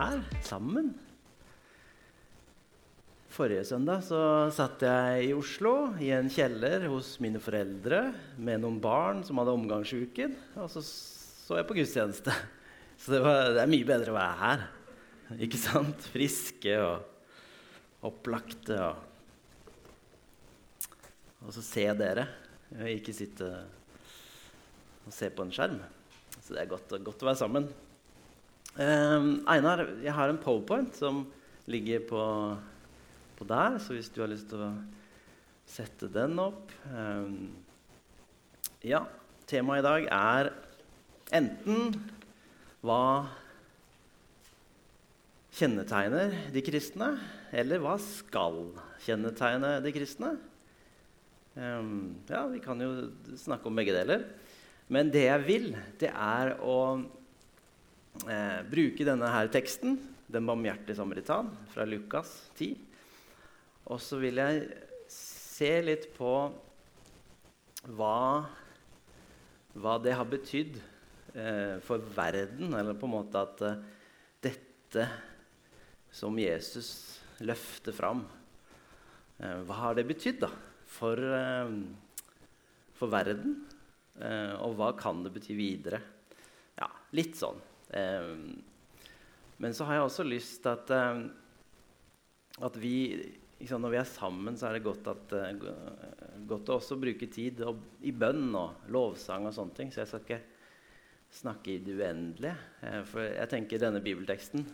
her sammen. Forrige søndag så satt jeg i Oslo, i en kjeller hos mine foreldre med noen barn som hadde omgangsuken. Og så så jeg på gudstjeneste. Så det, var, det er mye bedre å være her. Ikke sant? Friske og opplagte. Og, og så se dere. Ikke sitte og se på en skjerm. Så det er godt, godt å være sammen. Um, Einar, jeg har en powerpoint som ligger på, på, der, så hvis du har lyst til å sette den opp um, Ja, temaet i dag er enten hva kjennetegner de kristne, eller hva skal kjennetegne de kristne? Um, ja, vi kan jo snakke om begge deler. Men det jeg vil, det er å eh, bruke denne her teksten, 'Den barmhjertige samaritan', fra Lukas 10. Og så vil jeg se litt på hva, hva det har betydd eh, for verden. Eller på en måte at eh, dette som Jesus løfter fram eh, Hva har det betydd da, for, eh, for verden? Eh, og hva kan det bety videre? Ja, litt sånn. Men så har jeg også lyst til at, eh, at vi liksom, Når vi er sammen, så er det godt, at, eh, godt å også bruke tid og, i bønn og lovsang og sånne ting. Så jeg skal ikke snakke i det uendelige. Eh, for jeg tenker denne bibelteksten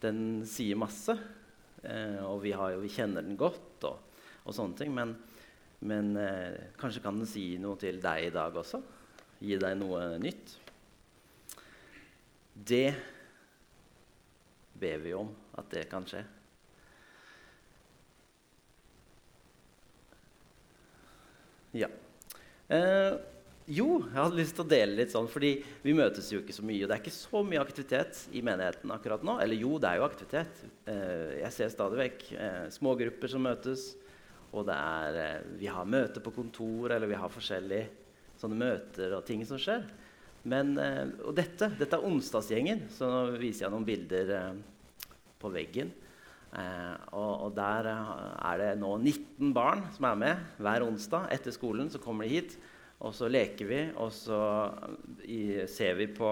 den sier masse. Og vi, jo, vi kjenner den godt og, og sånne ting. Men, men kanskje kan den si noe til deg i dag også? Gi deg noe nytt? Det ber vi om at det kan skje. Ja. Eh, jo, jeg hadde lyst til å dele litt sånn, fordi vi møtes jo ikke så mye. Og det er ikke så mye aktivitet i menigheten akkurat nå. Eller jo, det er jo aktivitet. Eh, jeg ser stadig vekk eh, smågrupper som møtes. Og det er, eh, vi har møter på kontor, eller vi har forskjellige sånne møter og ting som skjer. Men, eh, og dette, dette, er onsdagsgjengen, så nå viser jeg noen bilder eh, på veggen. Eh, og, og, der er det nå 19 barn som er med hver onsdag. Etter skolen så kommer de hit, og så leker vi. Og så ser vi på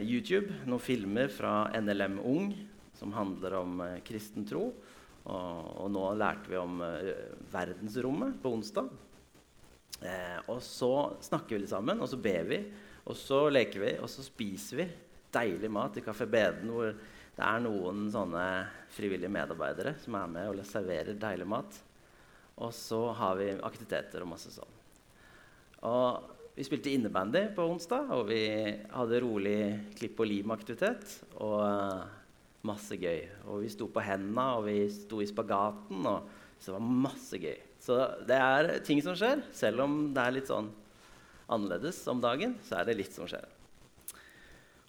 YouTube noen filmer fra NLM Ung som handler om eh, kristen tro. Og, og, nå lærte vi om verdensrommet på onsdag. Eh, og så snakker vi litt sammen, og så ber vi. Og så leker vi, og så spiser vi deilig mat i Kafé Beden, hvor det er noen sånne frivillige medarbeidere som er med og serverer deilig mat. Og så har vi aktiviteter og masse sånn. Og vi spilte innebandy på onsdag, og vi hadde rolig klipp og lim-aktivitet. Og uh, masse gøy. Og vi sto på hendene, og vi sto i spagaten. Og så det var masse gøy. Så det er ting som skjer, selv om det er litt sånn annerledes om dagen, så er det litt som skjer.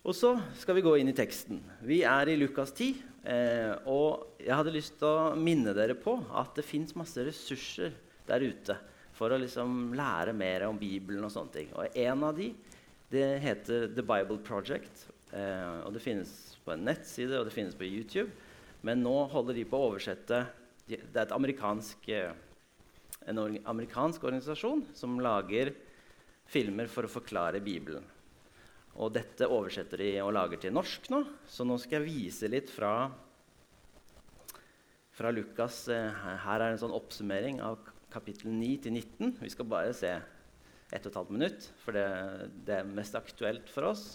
Og så skal vi gå inn i teksten. Vi er i Lukas 10. Eh, og jeg hadde lyst til å minne dere på at det fins masse ressurser der ute for å liksom lære mer om Bibelen og sånne ting. Og en av de det heter The Bible Project. Eh, og Det finnes på en nettside og det finnes på YouTube. Men nå holder de på å oversette Det er amerikansk, eh, en amerikansk organisasjon som lager filmer for å forklare Bibelen. Og dette oversetter de og lager til norsk nå. Så nå skal jeg vise litt fra, fra Lukas. Eh, her er en sånn oppsummering av kapittel 9 til 19. Vi skal bare se 1 12 minutt, for det, det, er mest aktuelt for oss.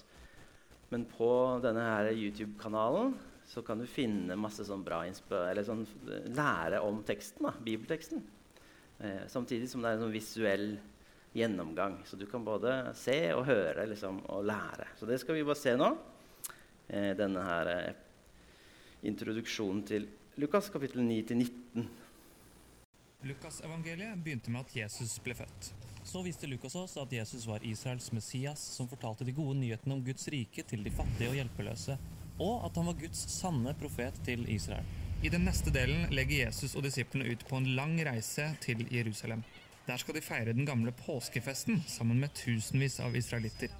Men på denne YouTube-kanalen så kan du finne masse sånn bra eller sånn, lære om teksten, da, bibelteksten. Eh, samtidig som det er en sånn visuell gjennomgang. Så du kan både se og høre liksom, og lære. Så det skal vi bare se nå. Eh, denne her eh, introduksjonen til Lukas kapittel 9-19. Lukasevangeliet begynte med at Jesus ble født. Så viste Lukas oss at Jesus var Israels Messias, som fortalte de gode nyhetene om Guds rike til de fattige og hjelpeløse, og at han var Guds sanne profet til Israel. I den neste delen legger Jesus og disiplene ut på en lang reise til Jerusalem. Der skal de feire den gamle påskefesten sammen med tusenvis av israelitter.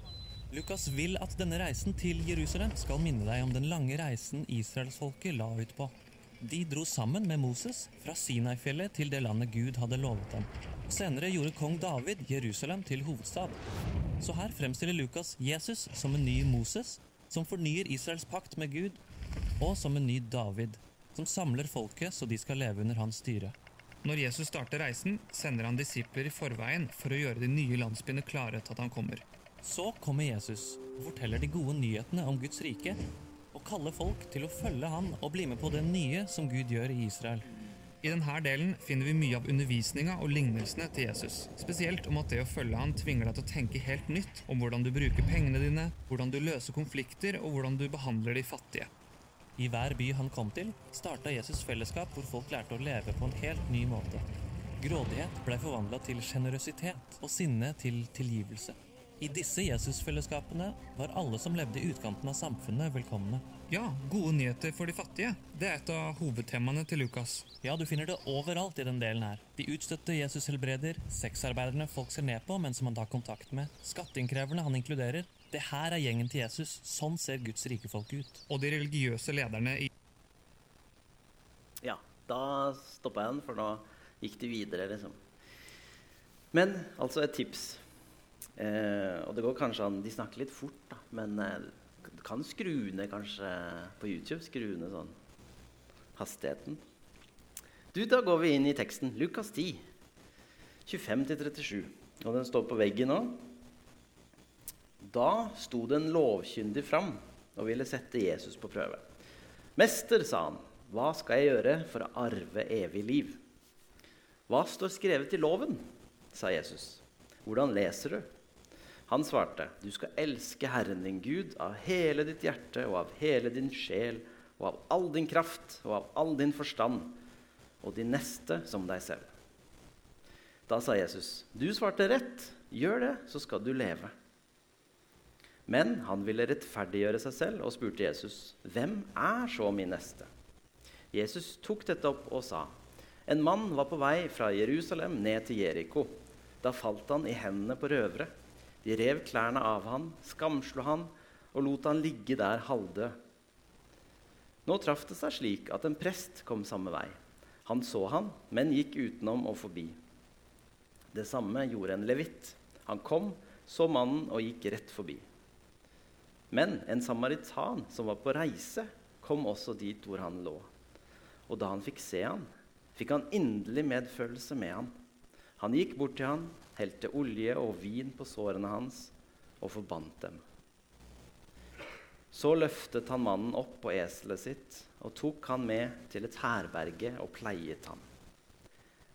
Lukas vil at denne reisen til Jerusalem skal minne deg om den lange reisen israelsfolket la ut på. De dro sammen med Moses fra Sinai-fjellet til det landet Gud hadde lovet dem. Senere gjorde kong David Jerusalem til hovedstad. Så her fremstiller Lukas Jesus som en ny Moses, som fornyer Israels pakt med Gud, og som en ny David, som samler folket så de skal leve under hans styre. Når Jesus starter reisen, sender han disipler i forveien for å gjøre de nye landsbyene klare til at han kommer. Så kommer Jesus og forteller de gode nyhetene om Guds rike, og kaller folk til å følge han og bli med på det nye som Gud gjør i Israel. I denne delen finner vi mye av undervisninga og lignelsene til Jesus. Spesielt om at det å følge han tvinger deg til å tenke helt nytt om hvordan du bruker pengene dine, hvordan du løser konflikter og hvordan du behandler de fattige. I hver by han kom til, starta Jesus fellesskap hvor folk lærte å leve på en helt ny måte. Grådighet blei forvandla til sjenerøsitet og sinne til tilgivelse. I disse Jesusfellesskapene var alle som levde i utkanten av samfunnet, velkomne. Ja, gode nyheter for de fattige. Det er et av hovedtemaene til Lukas. Ja, du finner det overalt i den delen her. De utstøtte Jesus helbreder, sexarbeiderne folk ser ned på, men som han tar kontakt med, skatteinnkreverne han inkluderer. Det her er gjengen til Jesus. Sånn ser Guds rike folk ut. Og de religiøse lederne i Ja, da stoppa jeg den, for nå gikk de videre, liksom. Men altså et tips. Eh, og det går kanskje an De snakker litt fort, da, men eh, kan skru ned kanskje på YouTube. Skru ned sånn hastigheten. Du, Da går vi inn i teksten. Lukas 10, 25-37. Og den står på veggen nå. Da sto det en lovkyndig fram og ville sette Jesus på prøve. Mester, sa han, hva skal jeg gjøre for å arve evig liv? Hva står skrevet i loven? sa Jesus. Hvordan leser du? Han svarte, du skal elske Herren din Gud av hele ditt hjerte og av hele din sjel og av all din kraft og av all din forstand, og din neste som deg selv. Da sa Jesus, du svarte rett, gjør det, så skal du leve. Men han ville rettferdiggjøre seg selv og spurte Jesus, hvem er så min neste? Jesus tok dette opp og sa, en mann var på vei fra Jerusalem ned til Jeriko. Da falt han i hendene på røvere. De rev klærne av han, skamslo han og lot han ligge der halvdød. Nå traff det seg slik at en prest kom samme vei. Han så han, men gikk utenom og forbi. Det samme gjorde en levitt. Han kom, så mannen og gikk rett forbi. Men en samaritan som var på reise, kom også dit hvor han lå. Og da han fikk se han, fikk han inderlig medfølelse med han. Han gikk bort til han, helte olje og vin på sårene hans og forbandt dem. Så løftet han mannen opp på eselet sitt og tok han med til et herberge og pleiet ham.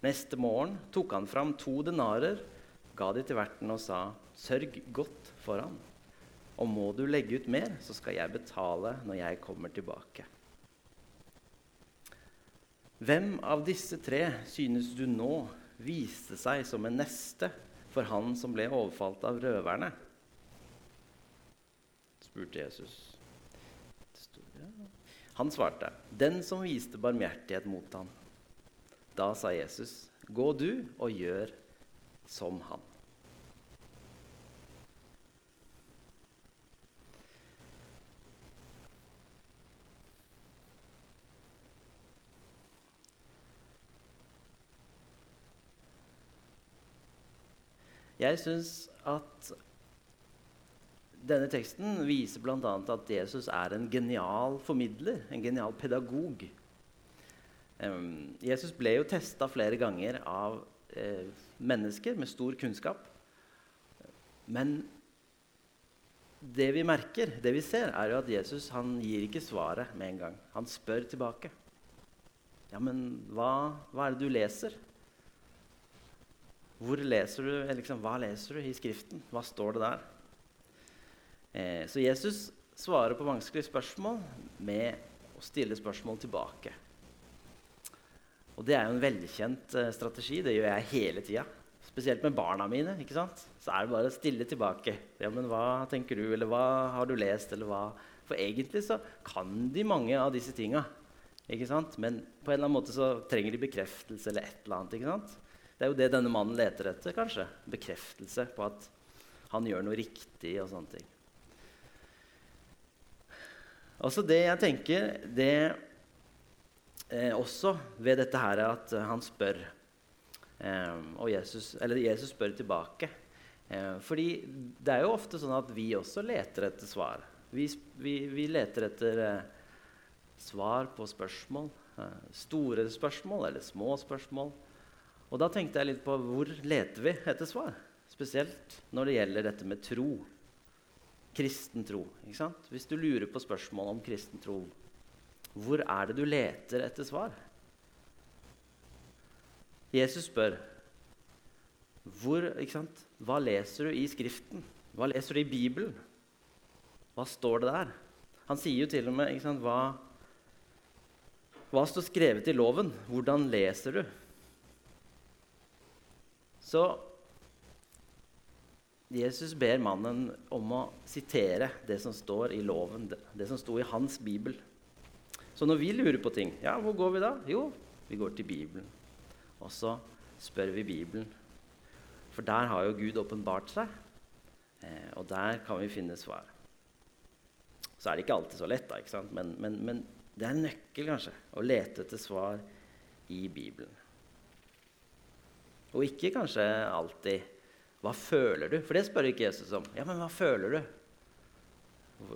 Neste morgen tok han fram to denarer, ga de til verten og sa, 'Sørg godt for ham, og må du legge ut mer, så skal jeg betale når jeg kommer tilbake.' Hvem av disse tre synes du nå viste seg som en neste for han som ble overfalt av røverne? spurte Jesus. Han svarte, 'Den som viste barmhjertighet mot ham.' Da sa Jesus, 'Gå du og gjør som han.' Jeg syns at denne teksten viser bl.a. at Jesus er en genial formidler, en genial pedagog. Jesus ble jo testa flere ganger av eh, mennesker med stor kunnskap. Men det vi merker, det vi ser, er jo at Jesus han gir ikke svaret med en gang. Han spør tilbake. Ja, men hva, hva er det du leser? Hvor leser du, liksom, hva leser du i Skriften? Hva står det der? Eh, så Jesus svarer på vanskelige spørsmål med å stille spørsmål tilbake. Og det er jo en velkjent eh, strategi. Det gjør jeg hele tida. Spesielt med barna mine. ikke sant? Så er det bare å stille tilbake. Ja, men hva tenker du, eller hva har du lest, eller hva For egentlig så kan de mange av disse tinga. Ikke sant? Men på en eller annen måte så trenger de bekreftelse eller et eller annet. ikke sant? Det er jo det denne mannen leter etter, kanskje. Bekreftelse på at han gjør noe riktig. og sånne ting. Altså det jeg tenker, det eh, også ved dette her at han spør eh, og Jesus, Jesus spør tilbake. Eh, fordi det er jo ofte sånn at vi også leter etter svar. Vi, vi, vi leter etter eh, svar på spørsmål. Eh, store spørsmål eller små spørsmål. Og da tenkte jeg litt på hvor leter vi etter svar? Spesielt når det gjelder dette med tro kristen tro. Hvis du lurer på spørsmål om kristen tro, hvor er det du leter etter svar? Jesus spør hvor, hva leser du i Skriften? Hva leser du i Bibelen? Hva står det der? Han sier jo til og med hva, hva står skrevet i loven? Hvordan leser du? Så Jesus ber mannen om å sitere det som står i loven, det som sto i hans bibel. Så når vi lurer på ting, ja, hvor går vi da? Jo, vi går til Bibelen. Og så spør vi Bibelen. For der har jo Gud åpenbart seg, eh, og der kan vi finne svar. Så er det ikke alltid så lett, da? Men, men, men det er en nøkkel kanskje, å lete etter svar i Bibelen. Og ikke kanskje alltid hva føler du? For det spør ikke Jesus om. Ja, men hva føler du?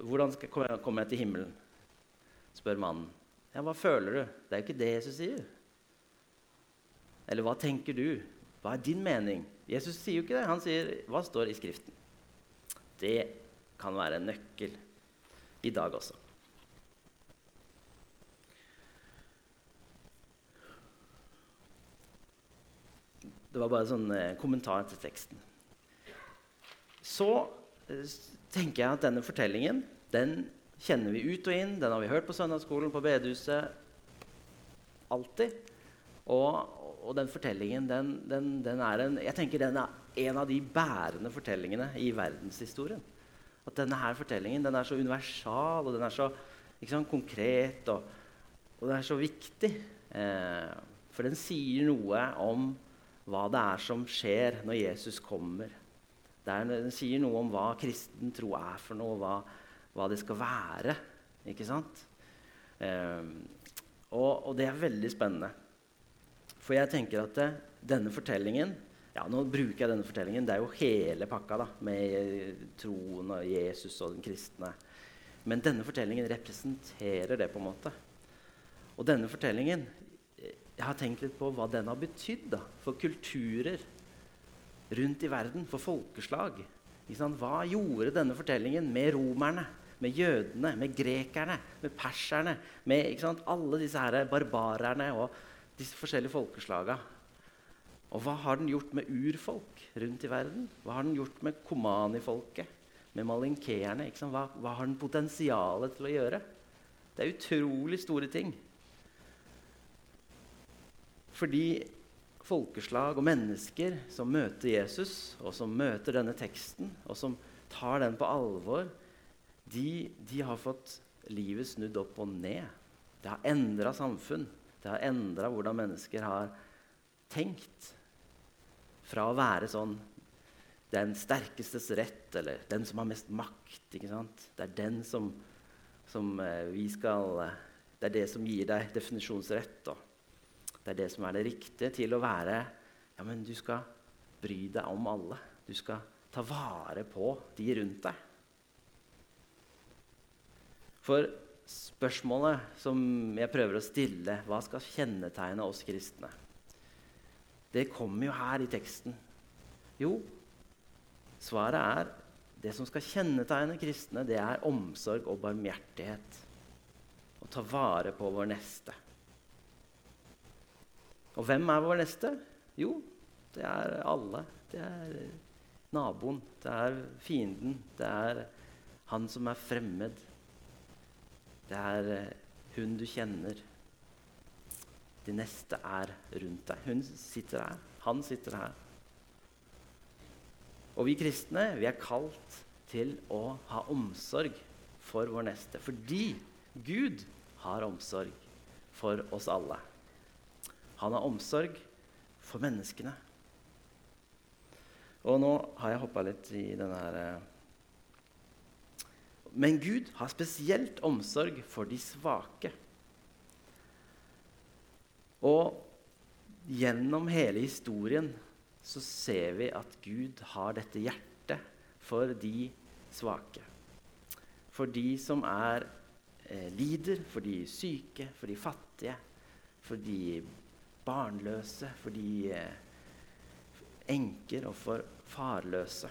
Hvordan skal jeg komme til himmelen? spør mannen. Ja, hva føler du? Det er jo ikke det Jesus sier. Eller hva tenker du? Hva er din mening? Jesus sier jo ikke det. Han sier hva står i Skriften. Det kan være en nøkkel i dag også. Det var bare sånn eh, kommentar til teksten så eh, tenker jeg at denne fortellingen den kjenner vi ut og inn. Den har vi hørt på søndagsskolen, på bedehuset. Alltid. Og, og den fortellingen den, den, den, er en, jeg tenker den er en av de bærende fortellingene i verdenshistorien. At denne her fortellingen den er så universal, og den er så sant, konkret, og, og, den er så viktig. Eh, for den sier noe om hva det er som skjer når Jesus kommer den sier noe om hva kristen tro er for noe, hva, hva det skal være. Ikke sant? Um, og, og, det er veldig spennende. For jeg tenker at det, denne fortellingen ja, Nå bruker jeg denne fortellingen. Det er jo hele pakka da, med troen og Jesus og den kristne. Men denne fortellingen representerer det. på en måte. Og denne fortellingen Jeg har tenkt litt på hva den har betydd for kulturer rundt i verden, for folkeslag. Hva gjorde denne fortellingen med romerne, med jødene, med grekerne, med perserne, med alle disse her barbarerne og disse forskjellige folkeslaga? Og hva har den gjort med urfolk rundt i verden? Hva har den gjort med komanifolket, med malinkeerne? Hva, hva har den potensialet til å gjøre? Det er utrolig store ting. Fordi folkeslag og mennesker som møter Jesus, og som møter denne teksten, og som tar den på alvor, de, de har fått livet snudd opp og ned. Det har endra samfunn. Det har endra hvordan mennesker har tenkt. Fra å være sånn den sterkestes rett, eller den som har mest makt. ikke sant? Det er den som, som eh, vi skal eh, Det er det som gir deg definisjonsrett. da. Det er det som er det riktige til å være Ja, men du skal bry deg om alle. Du skal ta vare på de rundt deg. For spørsmålet som jeg prøver å stille, hva skal kjennetegne oss kristne? Det kommer jo her i teksten. Jo, svaret er det som skal kjennetegne kristne, det er omsorg og barmhjertighet. Å ta vare på vår neste. Og hvem er vår neste? Jo, det er alle. Det er naboen, det er fienden, det er han som er fremmed. Det er eh, hun du kjenner. De neste er rundt deg. Hun sitter her. Han sitter her. Og vi kristne vi er kalt til å ha omsorg for vår neste. Fordi Gud har omsorg for oss alle. Han har omsorg for menneskene. Og nå har jeg hoppa litt i denne her eh, Men Gud har spesielt omsorg for de svake. Og gjennom hele historien så ser vi at Gud har dette hjertet for de svake. For de som er eh, lider, for de syke, for de fattige, for de barnløse, for de eh, enker og for farløse.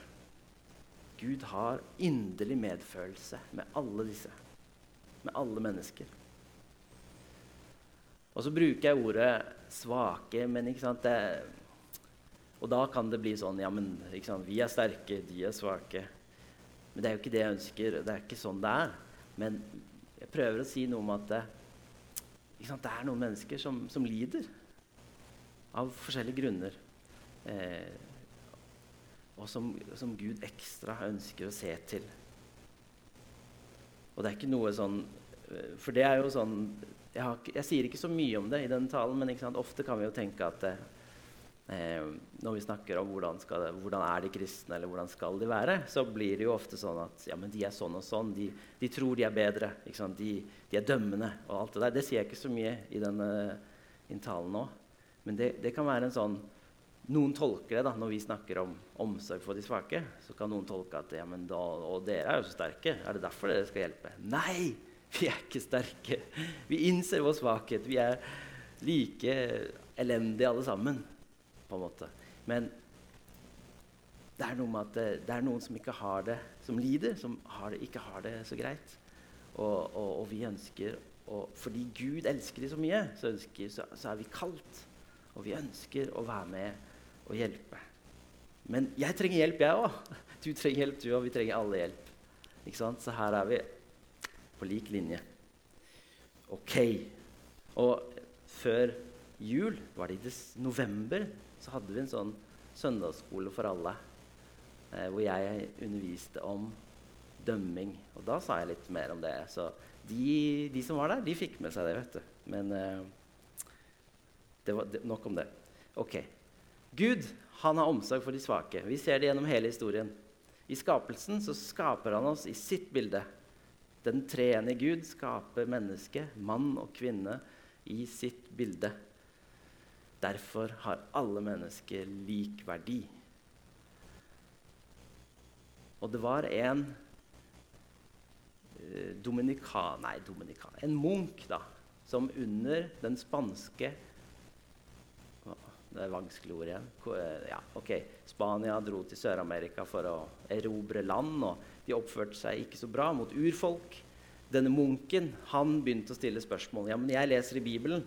Gud har inderlig medfølelse med alle disse. Med alle mennesker. Og så bruker jeg ordet 'svake', men ikke sant det, Og da kan det bli sånn Ja, men sant, vi er sterke, de er svake. Men det er jo ikke det jeg ønsker. Det er ikke sånn det er. Men jeg prøver å si noe om at sant, det er noen mennesker som, som, lider av forskjellige grunner. Eh, og som, som, Gud ekstra ønsker å se til. Og det er ikke noe sånn eh, For det er jo sånn Jeg, har, jeg sier ikke så mye om det i denne talen, men ofte kan vi jo tenke at eh, når vi snakker om hvordan, skal, hvordan, er de kristne, eller hvordan skal de være, så blir det jo ofte sånn at ja, men de er sånn og sånn. De, de tror de er bedre. De, de, er dømmende og alt det der. Det sier jeg ikke så mye i denne talen nå. Men det, det kan være en sånn noen tolker det da, når vi snakker om omsorg for de svake. Så kan noen tolke at ja, men da, og dere er jo så sterke. Er det derfor dere skal hjelpe? Nei! Vi er ikke sterke. Vi innser vår svakhet. Vi er like elendige alle sammen. på en måte. Men det er noe med at det, det er noen som ikke har det, som lider, som har det, ikke har det så greit. Og, og, og vi ønsker og fordi Gud elsker de så mye, så, ønsker, så, så er vi kalt. Og vi ønsker å være med og hjelpe. Men jeg trenger hjelp, jeg òg. Du trenger hjelp, du òg. Vi trenger alle hjelp. Så her er vi på lik linje. OK. Og før jul, var det i november, så hadde vi en sånn søndagsskole for alle. Eh, hvor jeg underviste om dømming. Og da sa jeg litt mer om det. Så de, de som var der, de fikk med seg det, vet du. Men eh, det var nok om det. Ok. Gud han har omsorg for de svake. Vi ser det gjennom hele historien. I skapelsen så skaper han oss i sitt bilde. Den treenige Gud skaper mennesket, mann og kvinne, i sitt bilde. Derfor har alle mennesker lik verdi. Og det var en eh, dominikan... Nei, dominikan, en munk da, som under den spanske det er vanskelig ord igjen. Ja, ok, Spania dro til Sør-Amerika for å erobre land, og de oppførte seg ikke så bra mot urfolk. Denne munken han begynte å stille spørsmål. Ja, men jeg leser i Bibelen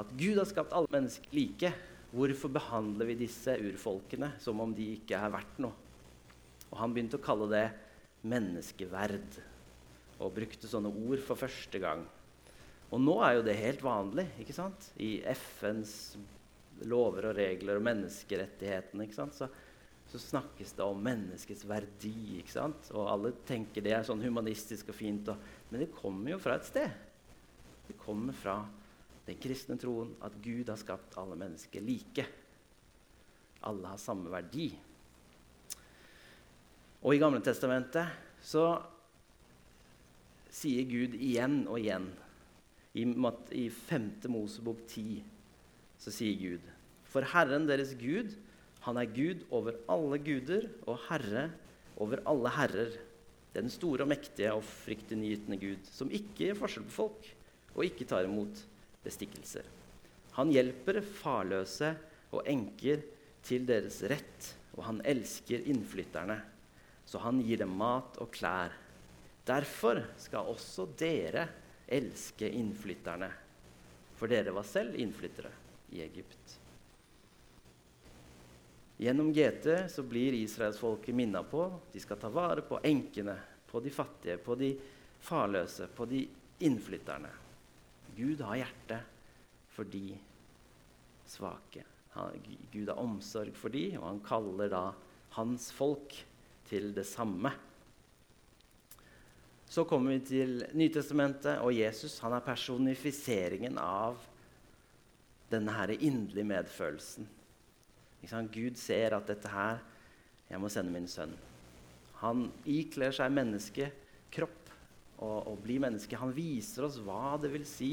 at Gud har skapt alle mennesker like. Hvorfor behandler vi disse urfolkene som om de ikke er verdt noe? Og Han begynte å kalle det menneskeverd, og brukte sånne ord for første gang. Og nå er jo det helt vanlig ikke sant? i FNs lover og regler og menneskerettighetene, så, så, snakkes det om menneskets verdi. Og alle tenker det er sånn humanistisk og fint. Og, men det kommer jo fra et sted. Det kommer fra den kristne troen at Gud har skapt alle mennesker like. Alle har samme verdi. Og i Gamle Testamentet så sier Gud igjen og igjen i, i 5. Mosebok 10 så sier Gud For Herren deres Gud, han er Gud over alle guder og Herre over alle herrer. Den store og mektige og fryktinngytende Gud, som ikke gjør forskjell på folk og ikke tar imot bestikkelser. Han hjelper farløse og enker til deres rett, og han elsker innflytterne, så han gir dem mat og klær. Derfor skal også dere elske innflytterne, for dere var selv innflyttere i Egypt. Gjennom GT så blir israelsfolket minna på de skal ta vare på enkene, på de fattige, på de farløse, på de innflytterne. Gud har hjerte for de svake. Gud har omsorg for de, og han kaller da hans folk til det samme. Så kommer vi til Nytestamentet, og Jesus han er personifiseringen av denne her inderlige medfølelsen. Gud ser at dette her Jeg må sende min sønn. Han ikler seg menneske, kropp og, og blir menneske. Han viser oss hva det vil si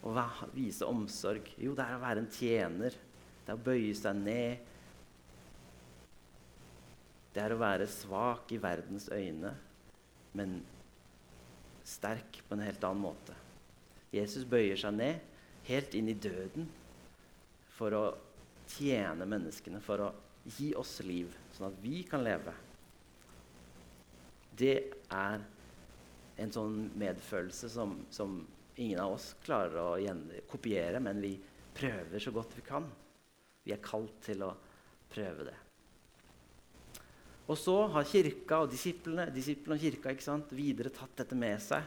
å vise omsorg. Jo, det er å være en tjener. Det er å bøye seg ned. Det er å være svak i verdens øyne, men sterk på en helt annen måte. Jesus bøyer seg ned, helt inn i døden, for å tjene menneskene, for å gi oss liv, sånn at vi kan leve. Det er en sånn medfølelse som, som ingen av oss klarer å kopiere, men vi prøver så godt vi kan. Vi er kalt til å prøve det. Og så har kirka og disiplene, disiplene og kirka sant, videre tatt dette med seg.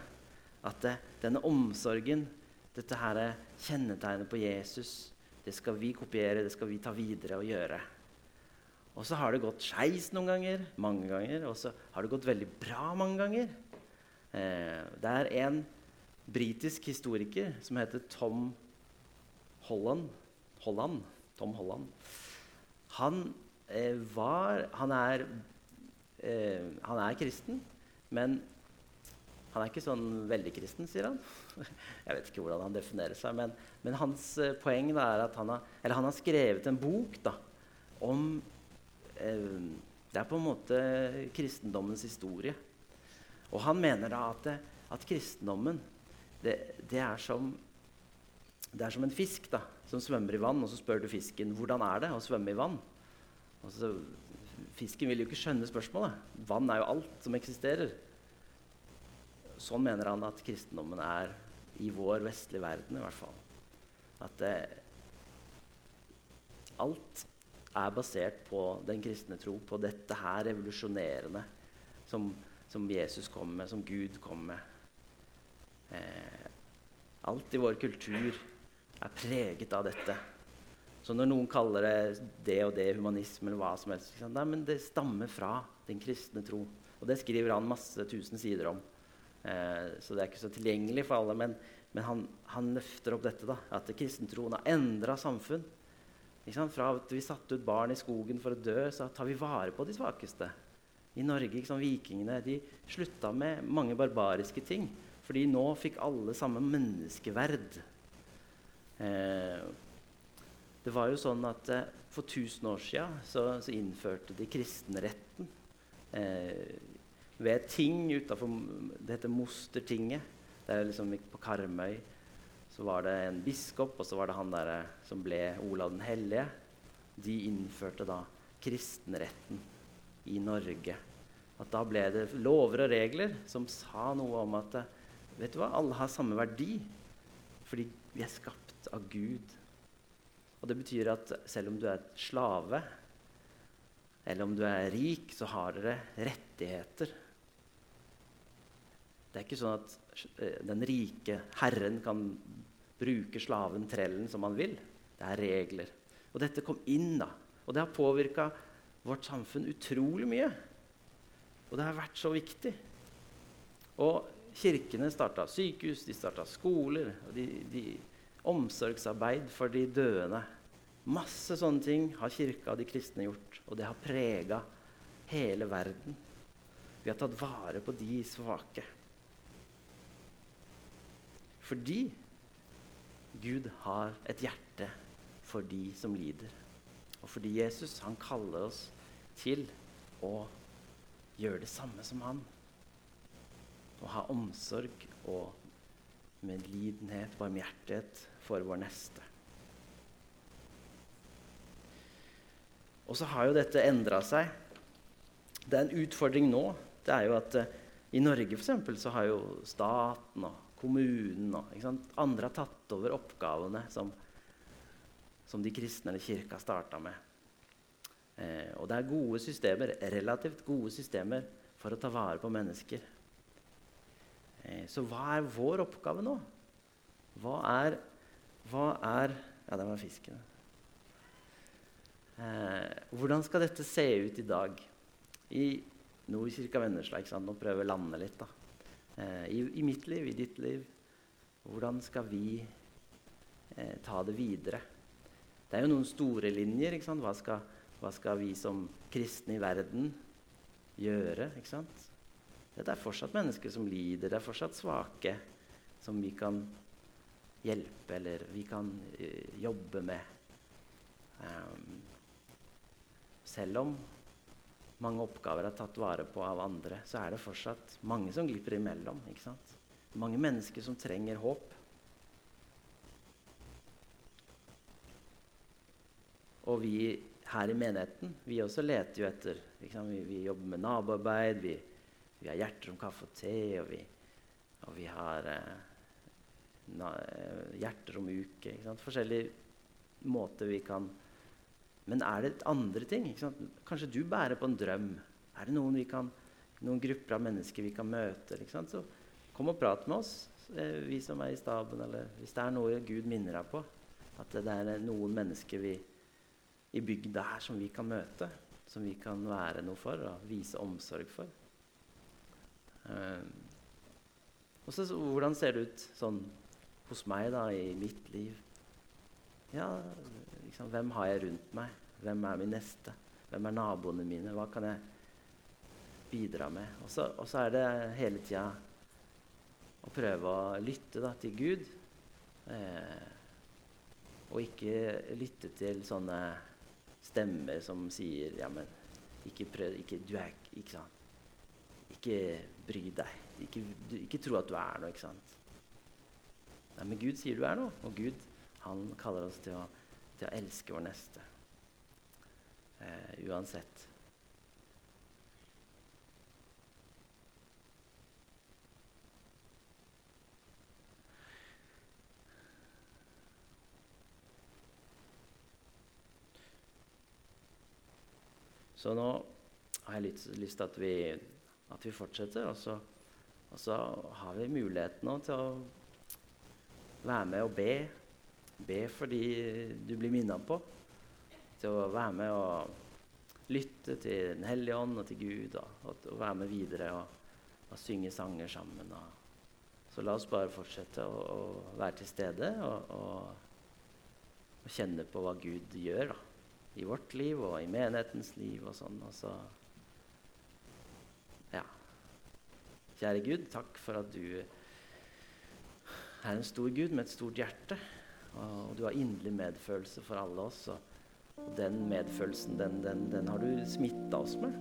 At det, denne omsorgen, dette her kjennetegnet på Jesus, det skal vi kopiere, det skal vi ta videre og gjøre. Og så har det gått skeis noen ganger, mange ganger, og så har det gått veldig bra mange ganger. Eh, det er en britisk historiker som heter Tom Holland. Holland. Tom Holland. Han, eh, var, han er eh, han er kristen, men han er ikke sånn veldig kristen, sier han. Jeg vet ikke hvordan han definerer seg, men, men hans eh, poeng er at han har, han har, skrevet en bok da, om eh, Det er på en måte kristendommens historie. Og han mener da at, at kristendommen det, det, er som, det er som en fisk da, som svømmer i vann, og så spør du fisken hvordan er det å svømme i vann. Og så Fisken vil jo ikke skjønne spørsmålet. Vann er jo alt som eksisterer. Sånn mener han at kristendommen er i vår vestlige verden, i hvert fall. At det, alt er basert på den kristne tro, på dette her revolusjonerende som, som Jesus kom med, som Gud kom med. Eh, alt i vår kultur er preget av dette. Så når noen kaller det det og det humanisme, eller hva som helst, nei, men det stammer fra den kristne tro. Og det skriver han masse tusen sider om. Eh, så det er ikke så tilgjengelig for alle. Men, men han, han, løfter opp dette, da, at kristentroen har endra samfunn. Fra at vi satte ut barn i skogen for å dø, så tar vi vare på de svakeste. I Norge, liksom, Vikingene de slutta med mange barbariske ting. Fordi nå fikk alle samme menneskeverd. Eh, det var jo sånn at eh, For 1000 år siden så, så innførte de kristenretten eh, ved ting utafor Det heter Mostertinget. Det er liksom på Karmøy. Så var det en biskop, og så var det han der eh, som ble Olav den hellige. De innførte da kristenretten i Norge. At da ble det lover og regler som sa noe om at eh, vet du hva, alle har samme verdi. Fordi vi er skapt av Gud og det betyr at selv om du er slave, eller om du er rik, så har dere rettigheter. Det er ikke sånn at eh, den rike herren kan bruke slaven trellen som han vil. Det er regler. Og dette kom inn, da. Og det har påvirka vårt samfunn utrolig mye. Og det har vært så viktig. Og kirkene starta sykehus, de starta skoler. og de, de omsorgsarbeid for de døende. Masse sånne ting har kirka og de kristne gjort, og det har prega hele verden. Vi har tatt vare på de svake. Fordi Gud har et hjerte for de som lider. Og fordi Jesus han kaller oss til å gjøre det samme som han. Å ha omsorg og medlidenhet, barmhjertighet for vår neste. Og så har jo dette endra seg. Det er en utfordring nå. Det er jo at uh, i Norge for eksempel, så har jo staten og kommunen og andre har tatt over oppgavene som, som de kristne eller kirka starta med. Eh, og det er gode systemer, relativt gode systemer for å ta vare på mennesker. Eh, så hva er vår oppgave nå? Hva er hva er Ja, det var fisken. Eh, hvordan skal dette se ut i dag? I Nordkirka Vennesla. Nå prøver vi å lande litt. da. Eh, i, i, mitt liv, i ditt liv. Hvordan skal vi eh, ta det videre? Det er jo noen store linjer. Hva skal, hva, skal, vi som kristne i verden gjøre? Det er fortsatt mennesker som lider, det er fortsatt svake som vi kan hjelpe eller vi kan uh, jobbe med. Um, selv om mange oppgaver er tatt vare på av andre, så er det fortsatt mange som glipper imellom. ikke sant? Mange mennesker som trenger håp. Og vi her i menigheten vi også leter jo etter. Vi, vi, jobber med naboarbeid, vi, vi, har hjerter om kaffe og te, og vi, og vi har eh, na, eh, hjerter om uke. Forskjellige måter vi kan Men er det andre ting? Kanskje du bærer på en drøm. Er det noen, kan, noen grupper av mennesker vi kan møte? Så kom og prat med oss, eh, vi som er i staben, eller hvis det er noe Gud minner deg på. At det er noen mennesker vi i bygda her som vi kan møte, som vi kan være noe for og vise omsorg for. Um, og så, Hvordan ser det ut sånn hos meg da, i mitt liv? Ja, Hvem har jeg rundt meg? Hvem er min neste? Hvem er naboene mine? Hva kan jeg bidra med? Og så, og så er det hele tida å prøve å lytte da, til Gud. Eh, og ikke lytte til sånne stemmer som sier ja, men ikke prøv ikke, du er, ikke, sant? ikke bry deg. Ikke, du, ikke tro at du er noe. ikke sant? Nei, men Gud sier du er noe. Og Gud han kaller oss til å, til å elske vår neste. Eh, uansett. Så nå har jeg lyst, lyst til at vi, at vi fortsetter. Og så, og så, har vi muligheten nå til å være med og be. Be fordi du blir minnet på. Til å være med og lytte til Den hellige ånd og til Gud. Og, og, og være med videre og, og, synge sanger sammen. så la oss bare fortsette å, å være til stede og, kjenne på hva Gud gjør. da i vårt liv og i menighetens liv og sånn. Og så Ja. Kjære Gud, takk for at du er en stor Gud med et stort hjerte. Og du har inderlig medfølelse for alle oss. Og, den medfølelsen, den, den, den har du smitta oss med.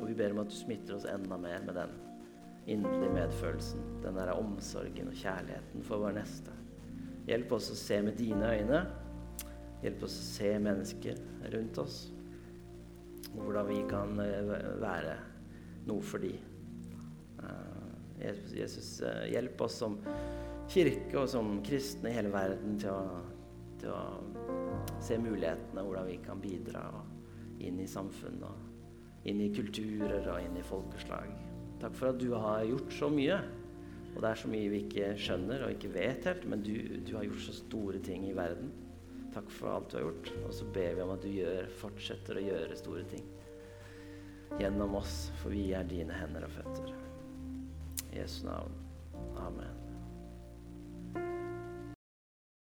Og vi ber om at du smitter oss enda mer med den inderlige medfølelsen. Den der omsorgen og kjærligheten for vår neste. Hjelp oss å se med dine øyne Hjelp oss å se mennesker rundt oss. Hvordan vi kan eh, være noe for dem. Eh, Jesus, eh, hjelp oss som kirke og som kristne i hele verden til å, til å se mulighetene, hvordan vi kan bidra inn i samfunnet, inn i kulturer og inn i folkeslag. Takk for at du har gjort så mye. Og det er så mye vi ikke skjønner og ikke vet helt, men du, du har gjort så store ting i verden. Takk for alt du har gjort. Og så ber vi om at du gjør, fortsetter å gjøre store ting gjennom oss, for vi er dine hender og føtter. I Jesu navn. Amen.